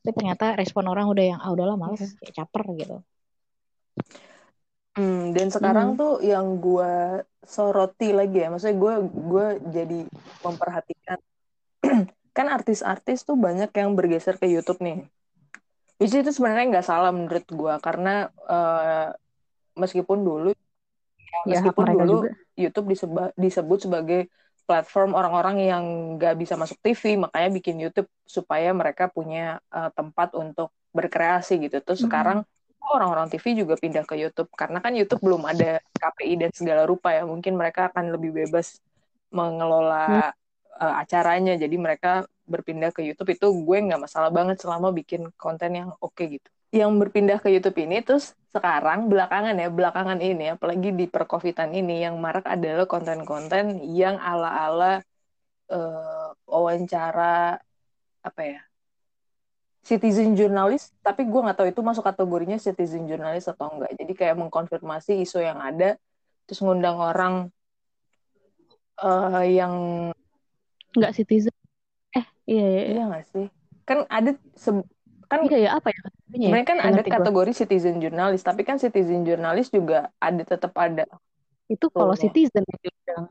Speaker 4: tapi ternyata respon orang udah yang ah udahlah males
Speaker 3: Iya.
Speaker 4: kayak caper gitu
Speaker 2: Hmm, dan sekarang
Speaker 3: Mhm.
Speaker 2: tuh yang gue soroti lagi ya, maksudnya gue gue jadi memperhatikan <clears throat> kan artis-artis tuh banyak yang bergeser ke YouTube nih. Which itu sebenarnya nggak salah menurut gue karena eh, meskipun dulu
Speaker 3: Ya
Speaker 2: meskipun dulu
Speaker 3: juga.
Speaker 2: YouTube diseba- disebut sebagai platform orang-orang yang nggak bisa masuk TV, makanya bikin YouTube supaya mereka punya eh, tempat untuk berkreasi gitu. Terus
Speaker 4: Mhm.
Speaker 2: sekarang orang-orang TV juga pindah ke YouTube karena kan YouTube belum ada KPI dan segala rupa ya. Mungkin mereka akan lebih bebas mengelola eh, acaranya. Jadi mereka berpindah ke YouTube itu gue nggak masalah banget selama bikin konten yang oke gitu. Yang berpindah ke YouTube ini terus sekarang belakangan ya belakangan ini apalagi di perkovitan ini yang marak adalah konten-konten yang ala-ala eh, wawancara apa ya citizen journalist tapi gue nggak tahu itu masuk kategorinya citizen journalist atau enggak jadi kayak mengkonfirmasi isu yang ada terus ngundang orang eh, yang
Speaker 3: Nggak citizen. Eh, iya, iya, iya.
Speaker 2: iya nggak sih kan ada se- kan
Speaker 3: Iya, iya, apa ya? Kategorinya ya?
Speaker 2: sebenarnya kan ada
Speaker 3: gua.
Speaker 2: kategori citizen journalist tapi kan citizen journalist juga ada tetap ada
Speaker 3: Itu kalau
Speaker 2: Betul.
Speaker 3: citizen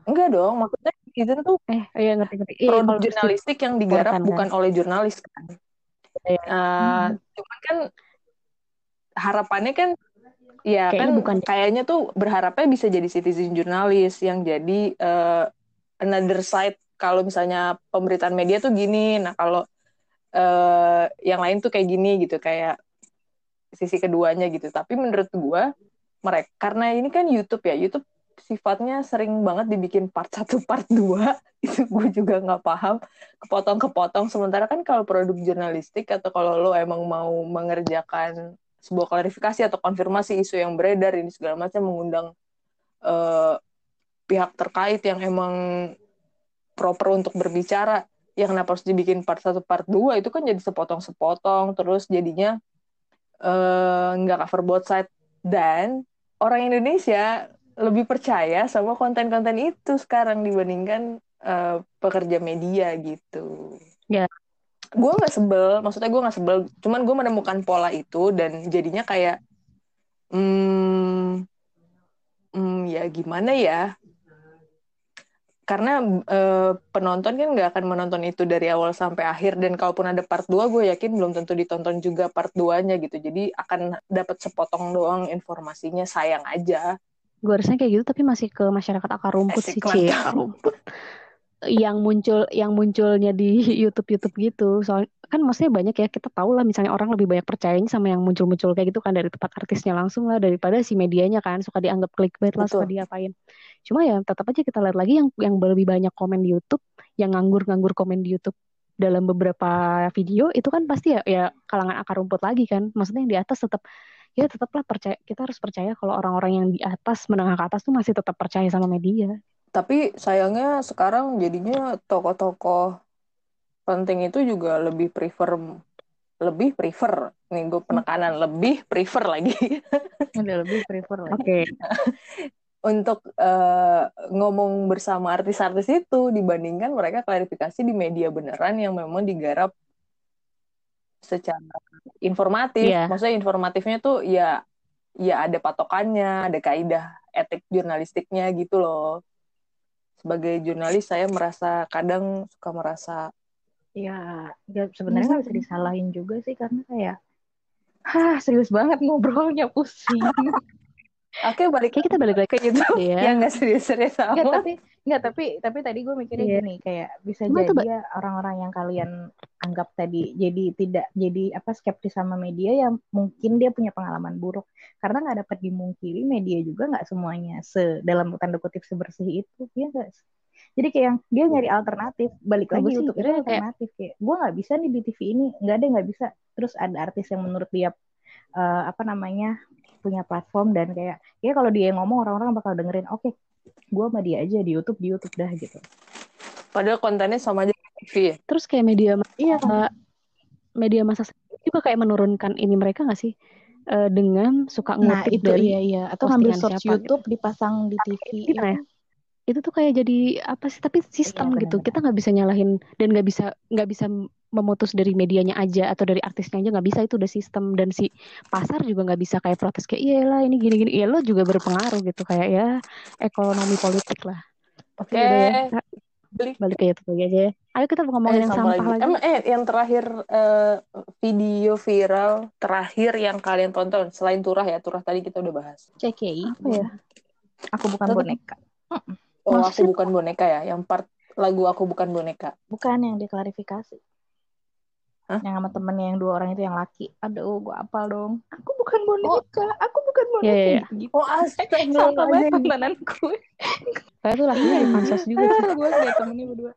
Speaker 2: enggak dong maksudnya citizen tuh
Speaker 3: Eh, iya ngerti ngerti. Iya,
Speaker 2: produk jurnalistik yang digarap
Speaker 3: kan,
Speaker 2: bukan oleh jurnalis kan.
Speaker 3: Iya.
Speaker 2: Eh, Cuman kan harapannya kan ya
Speaker 3: Kayaknya
Speaker 2: kan
Speaker 3: bukan.
Speaker 2: kayaknya tuh berharapnya bisa jadi citizen jurnalis yang jadi eh, another side kalau misalnya pemberitaan media tuh gini. Nah, kalau eh, yang lain tuh kayak gini gitu kayak sisi keduanya gitu. Tapi menurut gua mereka karena ini kan YouTube ya, YouTube sifatnya sering banget dibikin part 1, <laughs> part 2 itu gue juga nggak paham. Kepotong-kepotong. Sementara kan kalau produk jurnalistik atau kalau lo emang mau mengerjakan sebuah klarifikasi atau konfirmasi isu yang beredar ini segala macam mengundang eh, pihak terkait yang emang proper untuk berbicara ya kenapa harus dibikin part 1 part 2 itu kan jadi sepotong-sepotong terus jadinya eh, nggak cover both side dan orang Indonesia lebih percaya sama konten-konten itu sekarang dibandingkan eh, pekerja media gitu.
Speaker 3: Ya.
Speaker 2: Gue nggak sebel, maksudnya gue nggak sebel, cuman gue menemukan pola itu dan jadinya kayak, hmm, hmm, ya gimana ya? Karena eh, penonton kan nggak akan menonton itu dari awal sampai akhir dan kalaupun ada part 2 gue yakin belum tentu ditonton juga part 2-nya gitu. Jadi akan dapat sepotong doang informasinya sayang aja.
Speaker 3: Gue rasanya kayak gitu tapi masih ke masyarakat akar rumput
Speaker 2: Asik
Speaker 3: sih
Speaker 2: akar rumput. <laughs>
Speaker 3: yang muncul yang munculnya di <laughs> YouTube YouTube gitu soal kan maksudnya banyak ya kita tahu lah misalnya orang lebih banyak percayanya sama yang muncul-muncul kayak gitu kan dari tempat artisnya langsung lah daripada si medianya kan suka dianggap clickbait lah suka
Speaker 2: Betul.
Speaker 3: diapain cuma ya tetap aja kita lihat lagi yang yang lebih banyak komen di YouTube yang nganggur-nganggur komen di YouTube dalam beberapa video itu kan pasti ya ya kalangan akar rumput lagi kan. Maksudnya yang di atas tetap ya tetaplah percaya kita harus percaya kalau orang-orang yang di atas menengah ke atas tuh masih tetap percaya sama media.
Speaker 2: Tapi sayangnya sekarang jadinya tokoh-tokoh penting itu juga lebih prefer lebih prefer. Nih gue penekanan lebih prefer lagi.
Speaker 4: Udah lebih prefer lagi.
Speaker 3: oke <laughs>
Speaker 2: untuk eh, ngomong bersama artis-artis itu dibandingkan mereka klarifikasi di media beneran yang memang digarap secara informatif.
Speaker 3: Iya.
Speaker 2: Maksudnya informatifnya tuh ya ya ada patokannya, ada kaidah etik jurnalistiknya gitu loh. Sebagai jurnalis saya merasa kadang suka merasa
Speaker 4: Ya, nggak- sebenarnya nggak bisa disalahin juga sih karena kayak, hah serius banget ngobrolnya pusing. <laughs>
Speaker 2: oke balik
Speaker 3: kayak kita balik lagi
Speaker 2: ke itu <laughs>
Speaker 3: ya
Speaker 2: yang nggak serius-serius
Speaker 4: Nggak,
Speaker 2: amat.
Speaker 4: tapi nggak tapi tapi tadi gue mikirnya
Speaker 3: Iya.
Speaker 4: gini kayak bisa
Speaker 3: Cuma
Speaker 4: jadi ya orang-orang yang kalian anggap tadi jadi tidak jadi apa skeptis sama media yang mungkin dia punya pengalaman buruk karena nggak dapat dimungkiri media juga nggak semuanya se dalam tanda kutip sebersih itu ya sih? jadi kayak yang dia nyari alternatif balik lagi YouTube itu alternatif kayak gue nggak bisa nih di TV ini nggak ada nggak bisa terus ada artis yang menurut dia eh, apa namanya punya platform dan kayak ya kalau dia ngomong orang-orang bakal dengerin oke gue sama dia aja di YouTube di YouTube dah gitu.
Speaker 2: Padahal kontennya sama aja TV ya.
Speaker 3: terus kayak media
Speaker 4: iya.
Speaker 3: uh, media masa juga kayak menurunkan ini mereka nggak sih? Uh, dengan suka
Speaker 4: nah
Speaker 3: ngutip
Speaker 4: itu
Speaker 3: dari
Speaker 4: iya iya. Atau ngambil source
Speaker 3: siapa
Speaker 4: YouTube dipasang di TV
Speaker 3: Iya, ya. itu tuh kayak jadi apa sih? Tapi sistem
Speaker 4: Iya,
Speaker 3: gitu. kita nggak bisa nyalahin dan nggak bisa nggak bisa memutus dari medianya aja atau dari artisnya aja nggak bisa itu udah sistem. Dan si pasar juga nggak bisa kayak protes kayak iya lah ini gini gini ya lo juga berpengaruh gitu kayak ya ekonomi politik lah.
Speaker 2: Oke.
Speaker 3: Udah ya.
Speaker 2: Balik.
Speaker 3: balik ke YouTube lagi aja ya. Ayo kita ngomongin
Speaker 2: Eh,
Speaker 3: yang
Speaker 2: sampah
Speaker 3: lagi,
Speaker 2: Em, eh, yang terakhir eh, video viral terakhir yang kalian tonton selain turah ya, turah tadi kita udah bahas.
Speaker 4: CKI
Speaker 3: apa ya?
Speaker 4: Aku bukan
Speaker 2: Tetep-
Speaker 4: boneka.
Speaker 2: Oh,
Speaker 3: Maksudnya-
Speaker 2: aku bukan boneka ya, yang part lagu aku bukan boneka.
Speaker 4: bukan yang diklarifikasi
Speaker 2: Hah?
Speaker 4: yang sama temennya yang dua orang itu yang laki. Aduh gue apal dong. Aku bukan boneka. Aku bukan boneka.
Speaker 3: Iya, iya, iya.
Speaker 4: gitu.
Speaker 2: Oh,
Speaker 4: sampah banget
Speaker 2: astagfirullahaladzim.
Speaker 4: tontonan gue.
Speaker 3: Kayak tuh lakinya di pansos juga
Speaker 4: gue liat temennya berdua.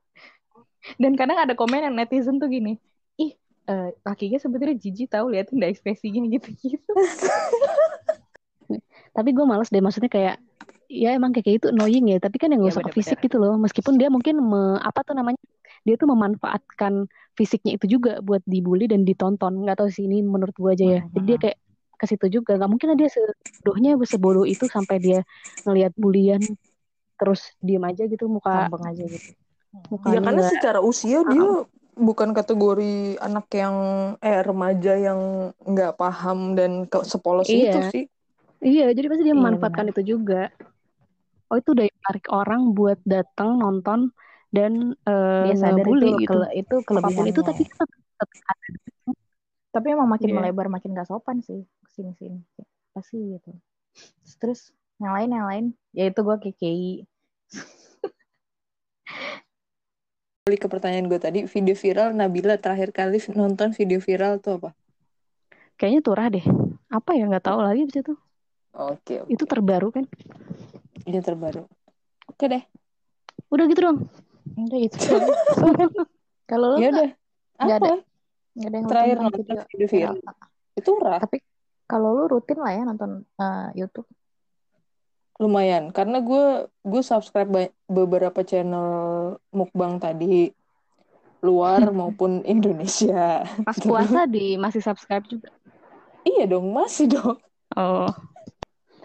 Speaker 4: Dan kadang ada komen yang netizen tuh gini ih eh, lakinya sebetulnya jijik tahu liatin dah ekspresinya gitu gitu
Speaker 3: tapi gue males deh maksudnya kayak ya emang kayak itu annoying ya. Tapi kan yang
Speaker 4: Iya,
Speaker 3: gak usah ke
Speaker 4: bener-bener.
Speaker 3: fisik gitu loh. Meskipun dia mungkin me- apa tuh namanya dia tuh memanfaatkan fisiknya itu juga buat dibully dan ditonton. Nggak tahu sih ini menurut gue aja ya. Jadi dia kayak ke situ juga. Nggak mungkin lah dia sebodohnya sebodoh itu sampai dia ngelihat bulian terus diem aja gitu muka
Speaker 4: Tampang aja gitu.
Speaker 3: mukanya
Speaker 2: Ya karena secara usia dia bukan kategori anak yang eh remaja yang nggak paham dan ke sepolos
Speaker 3: Iya.
Speaker 2: itu sih.
Speaker 3: iya jadi pasti dia
Speaker 4: Iya,
Speaker 3: memanfaatkan itu juga. Oh itu udah tarik orang buat datang nonton dan eh,
Speaker 4: dia sadar itu
Speaker 3: gitu.
Speaker 4: kele- itu
Speaker 3: apa pun
Speaker 4: kelebihannya
Speaker 3: itu tapi tetap, tetap ada
Speaker 4: tapi emang makin
Speaker 3: Iya.
Speaker 4: melebar makin gak sopan sih ke sini sini pasti gitu. Terus yang lain yang lain. Yaitu gue KKI
Speaker 2: Balik ke pertanyaan gue tadi, video viral Nabila terakhir kali nonton video viral tuh apa?
Speaker 3: kayaknya turah deh. Apa ya? Nggak tahu lagi abis itu.
Speaker 2: Oke, oke.
Speaker 3: itu terbaru kan?
Speaker 2: Ini terbaru. Oke deh.
Speaker 3: udah gitu dong
Speaker 4: udah itu <laughs> kalau lo
Speaker 2: Ya udah.
Speaker 4: nggak
Speaker 2: Apa?
Speaker 4: nggak ada yang
Speaker 2: Terakhir
Speaker 4: nonton video
Speaker 2: video viral. Itu rah.
Speaker 4: tapi kalau lu rutin lah ya nonton eh, YouTube
Speaker 2: Lumayan. Karena gue gue subscribe beberapa channel mukbang tadi. Luar <laughs> maupun Indonesia.
Speaker 3: pas puasa <laughs> di masih subscribe juga
Speaker 2: Iya dong, masih dong.
Speaker 3: oh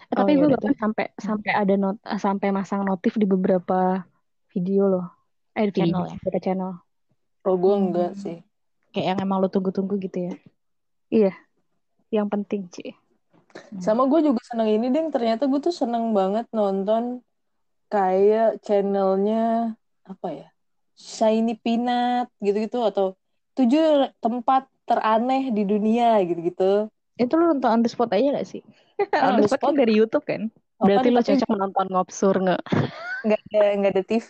Speaker 3: Eh,
Speaker 4: Oh,
Speaker 3: tapi
Speaker 4: ya
Speaker 3: gue bahkan sampai sampai ada not sampai masang notif di beberapa video loh eh di
Speaker 4: Channel ya?
Speaker 3: beberapa channel
Speaker 2: Kalau gue
Speaker 4: Hmm.
Speaker 2: enggak sih.
Speaker 4: kayak yang emang lu tunggu-tunggu gitu ya
Speaker 3: yang penting sih
Speaker 2: Sama gue juga seneng ini deh. Ternyata gue tuh seneng banget nonton kayak channelnya apa ya? Shiny Peanut gitu-gitu atau tujuh tempat teraneh di dunia gitu-gitu.
Speaker 4: Itu lu nonton on the spot aja gak sih?
Speaker 2: On the
Speaker 4: spot kan
Speaker 2: spot?
Speaker 4: dari YouTube kan?
Speaker 3: Berarti lo cocok menonton ngopsur nggak?
Speaker 2: nggak ada nggak ada TV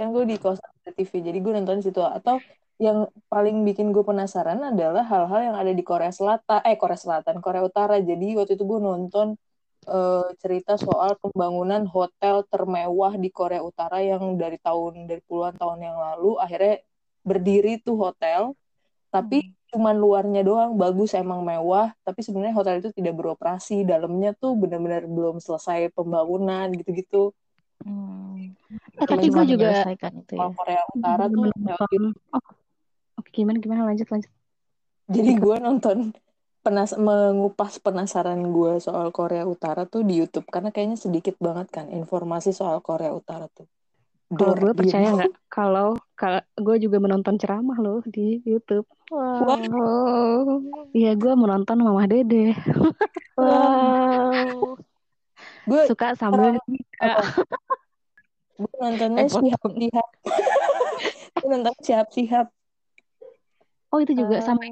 Speaker 2: kan gue di kosan TV jadi gue nonton di situ. Atau yang paling bikin gue penasaran adalah hal-hal yang ada di Korea Selatan eh Korea Selatan Korea Utara. Jadi waktu itu gue nonton eh, cerita soal pembangunan hotel termewah di Korea Utara yang dari tahun dari puluhan tahun yang lalu akhirnya berdiri tuh hotel. Tapi cuman luarnya doang bagus emang mewah. Tapi sebenarnya hotel itu tidak beroperasi. Dalamnya tuh benar-benar belum selesai pembangunan gitu-gitu
Speaker 4: Hmm.
Speaker 3: Eh, tapi gue juga
Speaker 4: itu ya.
Speaker 2: Korea Utara tuh. YouTube.
Speaker 3: Oh, oke gimana gimana lanjut lanjut.
Speaker 2: jadi gue nonton penas mengupas penasaran gue soal Korea Utara tuh di YouTube karena kayaknya sedikit banget kan informasi soal Korea Utara tuh
Speaker 3: Kalau gue percaya nggak? Kalau kalau gue juga menonton ceramah loh di YouTube.
Speaker 4: Wow.
Speaker 3: Iya gue menonton Mamah Dede.
Speaker 4: Wow.
Speaker 2: Gue
Speaker 3: Suka
Speaker 2: apa <laughs> gue nontonnya sihab sihab gue nonton sihab sihab
Speaker 3: Oh itu juga sama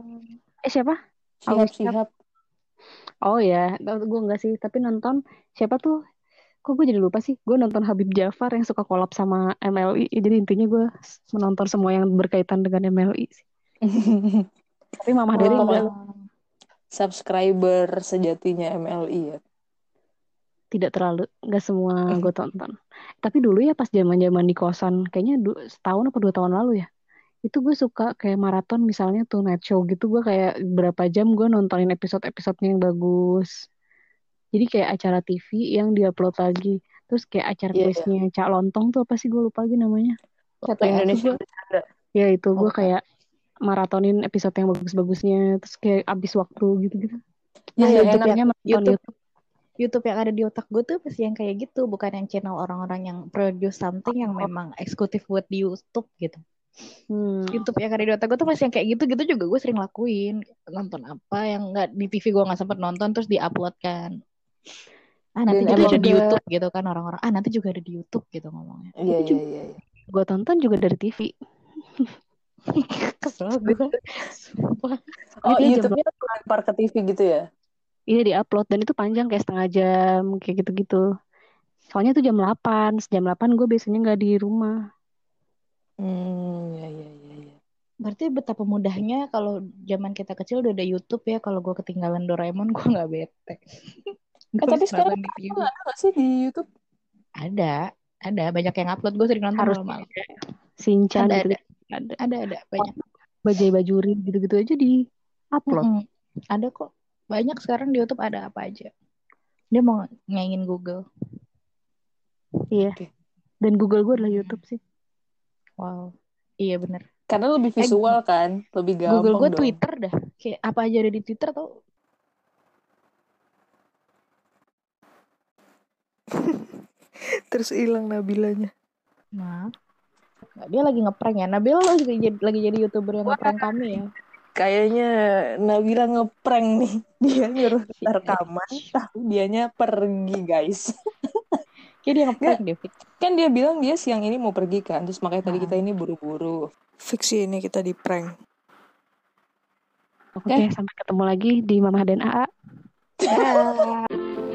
Speaker 3: eh siapa?
Speaker 2: sihab sihab
Speaker 3: Oh ya, gue enggak sih, tapi nonton siapa tuh? Kok gue jadi lupa sih? Gue nonton Habib Jafar yang suka kolab sama MLI. Jadi intinya gue menonton semua yang berkaitan dengan MLI sih. <laughs> Tapi
Speaker 2: Oh.
Speaker 3: enggak,
Speaker 2: subscriber sejatinya MLI ya
Speaker 3: tidak terlalu, enggak semua gue tonton. Tapi dulu ya pas zaman-zaman di kosan, kayaknya du- setahun apa dua tahun lalu ya. Itu gue suka kayak maraton misalnya tuh night show gitu. Gue kayak berapa jam gue nontonin episode-episodenya yang bagus. Jadi kayak acara TV yang diupload lagi. Terus kayak acara
Speaker 2: iya.
Speaker 3: quiznya Cak Lontong tuh apa sih gue lupa lagi namanya.
Speaker 2: Satu Indonesia bercanda
Speaker 3: Ya itu gue
Speaker 2: Oh.
Speaker 3: kayak maratonin episode yang bagus-bagusnya. Terus kayak abis waktu gitu-gitu.
Speaker 2: Iya,
Speaker 3: Nah,
Speaker 2: iya,
Speaker 3: YouTube
Speaker 2: enak.
Speaker 3: nya menonton
Speaker 4: YouTube.
Speaker 3: YouTube.
Speaker 4: YouTube yang ada di otak gue tuh pasti yang kayak gitu, bukan yang channel orang-orang yang produce something yang memang eksekutif buat di YouTube gitu.
Speaker 3: Hmm.
Speaker 4: YouTube yang ada di otak gue tuh masih yang kayak gitu-gitu juga gue sering lakuin. Nonton apa yang nggak di TV gue nggak sempet nonton terus diupload kan. Ah nanti
Speaker 2: Dan
Speaker 4: juga ada di YouTube gitu kan orang-orang. Ah nanti juga ada di YouTube gitu ngomongnya.
Speaker 2: iya iya iya iya.
Speaker 3: Gue tonton juga dari TV. <laughs>
Speaker 4: Kesel gue. Sumpah.
Speaker 2: oh YouTube-nya lempar ke TV gitu ya
Speaker 3: Iya di-upload dan itu panjang kayak setengah jam kayak gitu-gitu. Soalnya itu jam 8, jam 8 gue biasanya nggak di rumah.
Speaker 2: hmm iya iya iya iya
Speaker 4: Berarti betapa mudahnya kalau zaman kita kecil udah ada YouTube ya. Kalau gue ketinggalan Doraemon <laughs> gue nggak bete.
Speaker 2: Eh, tapi sekarang
Speaker 4: di
Speaker 2: ada nggak sih di YouTube
Speaker 4: Ada, ada banyak yang upload. Gue sering nonton
Speaker 3: Harus
Speaker 4: malam-malam.
Speaker 3: Sinchan
Speaker 4: Ada,
Speaker 3: gitu, ada.
Speaker 4: Ada, ada banyak.
Speaker 3: Bajai Bajuri gitu-gitu aja di upload.
Speaker 4: Mm-mm. Ada kok. Banyak sekarang di YouTube ada apa aja. Dia mau nyaingin Google.
Speaker 3: Iya.
Speaker 2: Oke.
Speaker 3: Dan Google gue adalah YouTube sih.
Speaker 4: Wow. Iya bener.
Speaker 2: karena lebih
Speaker 4: Eh,
Speaker 2: visual kan lebih gampang
Speaker 4: Google gue. Twitter dah. Kayak apa aja ada di Twitter tau. <laughs>
Speaker 2: terus hilang Nabilanya
Speaker 4: Nah. Dia lagi ngeprank ya. Nabil lo juga jadi, lagi jadi YouTuber yang ngeprank kami ya.
Speaker 2: Kayaknya Nabila ngeprank nih <laughs> dia nyuruh kita
Speaker 4: Shit.
Speaker 2: rekaman tapi dianya pergi guys <laughs>
Speaker 4: Kayak dia ngeprank deh. Fik.
Speaker 2: kan dia bilang dia siang ini mau pergi kan terus makanya tadi
Speaker 4: Ah.
Speaker 2: kita ini buru-buru fix sih ini kita di prank
Speaker 3: Oke, sampai ketemu lagi di Mama dan AA.
Speaker 4: Dah. <laughs>